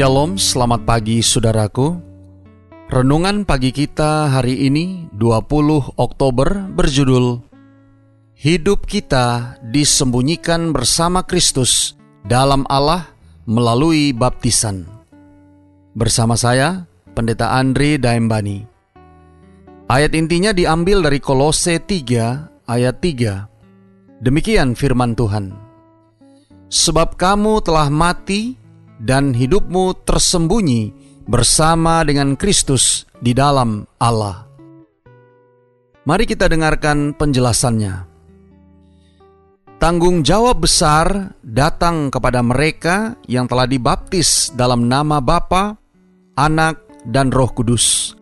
Shalom, selamat pagi saudaraku. Renungan pagi kita hari ini 20 Oktober berjudul Hidup kita disembunyikan bersama Kristus dalam Allah melalui baptisan. Bersama saya, Pendeta Andre Daembani. Ayat intinya diambil dari Kolose 3 ayat 3. Demikian firman Tuhan. Sebab kamu telah mati dan hidupmu tersembunyi bersama dengan Kristus di dalam Allah. Mari kita dengarkan penjelasannya. Tanggung jawab besar datang kepada mereka yang telah dibaptis dalam nama Bapa, Anak, dan Roh Kudus.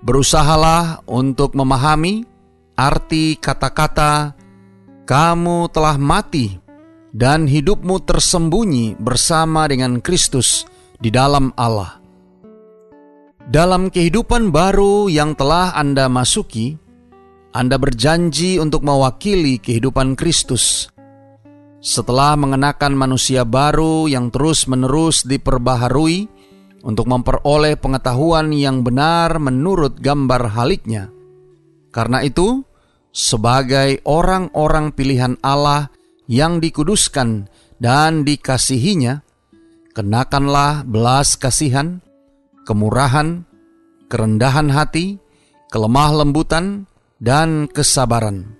Berusahalah untuk memahami arti kata-kata "kamu telah mati" dan hidupmu tersembunyi bersama dengan Kristus di dalam Allah. Dalam kehidupan baru yang telah Anda masuki, Anda berjanji untuk mewakili kehidupan Kristus. Setelah mengenakan manusia baru yang terus-menerus diperbaharui untuk memperoleh pengetahuan yang benar menurut gambar haliknya. Karena itu, sebagai orang-orang pilihan Allah yang dikuduskan dan dikasihinya, kenakanlah belas kasihan, kemurahan, kerendahan hati, kelemah lembutan, dan kesabaran.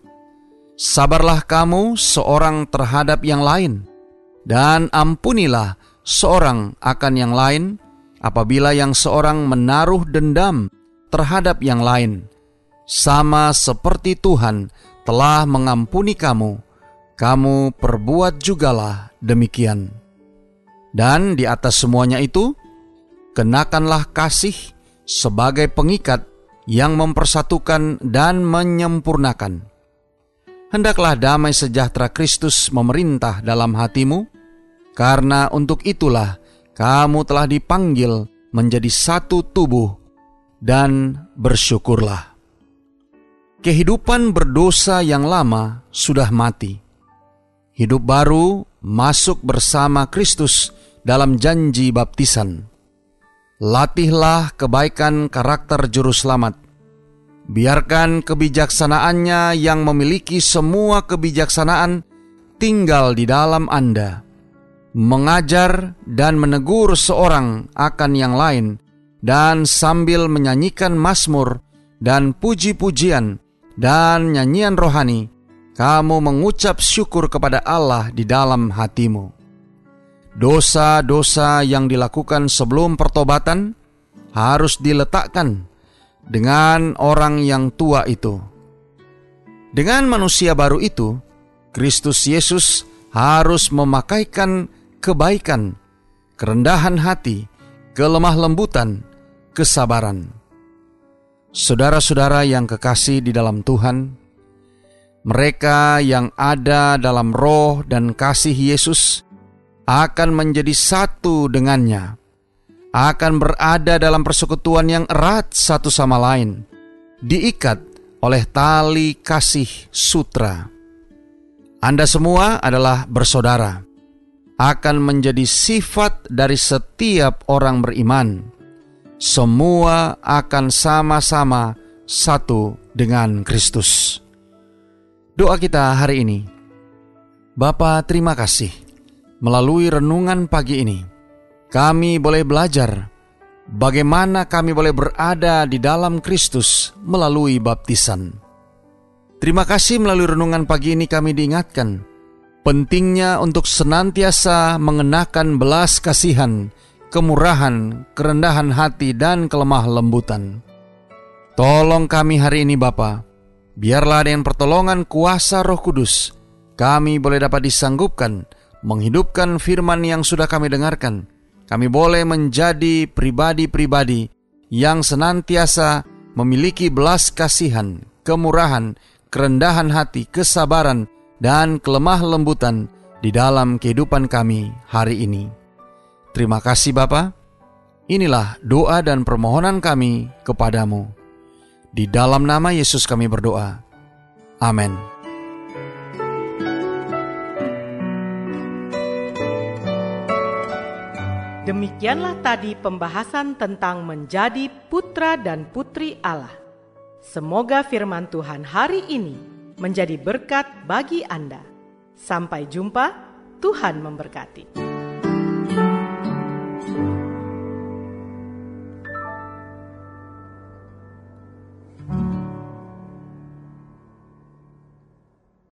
Sabarlah kamu seorang terhadap yang lain, dan ampunilah seorang akan yang lain apabila yang seorang menaruh dendam terhadap yang lain, sama seperti Tuhan telah mengampuni kamu kamu perbuat jugalah demikian. Dan di atas semuanya itu, kenakanlah kasih sebagai pengikat yang mempersatukan dan menyempurnakan. Hendaklah damai sejahtera Kristus memerintah dalam hatimu, karena untuk itulah kamu telah dipanggil menjadi satu tubuh, dan bersyukurlah. Kehidupan berdosa yang lama sudah mati hidup baru masuk bersama Kristus dalam janji baptisan. Latihlah kebaikan karakter juru selamat. Biarkan kebijaksanaannya yang memiliki semua kebijaksanaan tinggal di dalam Anda. Mengajar dan menegur seorang akan yang lain dan sambil menyanyikan mazmur dan puji-pujian dan nyanyian rohani, kamu mengucap syukur kepada Allah di dalam hatimu. Dosa-dosa yang dilakukan sebelum pertobatan harus diletakkan dengan orang yang tua itu. Dengan manusia baru itu, Kristus Yesus harus memakaikan kebaikan, kerendahan hati, kelemah lembutan, kesabaran. Saudara-saudara yang kekasih di dalam Tuhan, mereka yang ada dalam roh dan kasih Yesus akan menjadi satu dengannya, akan berada dalam persekutuan yang erat satu sama lain, diikat oleh tali kasih sutra. Anda semua adalah bersaudara, akan menjadi sifat dari setiap orang beriman. Semua akan sama-sama satu dengan Kristus. Doa kita hari ini. Bapa, terima kasih. Melalui renungan pagi ini, kami boleh belajar bagaimana kami boleh berada di dalam Kristus melalui baptisan. Terima kasih melalui renungan pagi ini kami diingatkan pentingnya untuk senantiasa mengenakan belas kasihan, kemurahan, kerendahan hati, dan kelemah lembutan. Tolong kami hari ini Bapak, Biarlah dengan pertolongan kuasa roh kudus, kami boleh dapat disanggupkan menghidupkan firman yang sudah kami dengarkan. Kami boleh menjadi pribadi-pribadi yang senantiasa memiliki belas kasihan, kemurahan, kerendahan hati, kesabaran, dan kelemah lembutan di dalam kehidupan kami hari ini. Terima kasih Bapa. Inilah doa dan permohonan kami kepadamu. Di dalam nama Yesus kami berdoa. Amin. Demikianlah tadi pembahasan tentang menjadi putra dan putri Allah. Semoga firman Tuhan hari ini menjadi berkat bagi Anda. Sampai jumpa, Tuhan memberkati.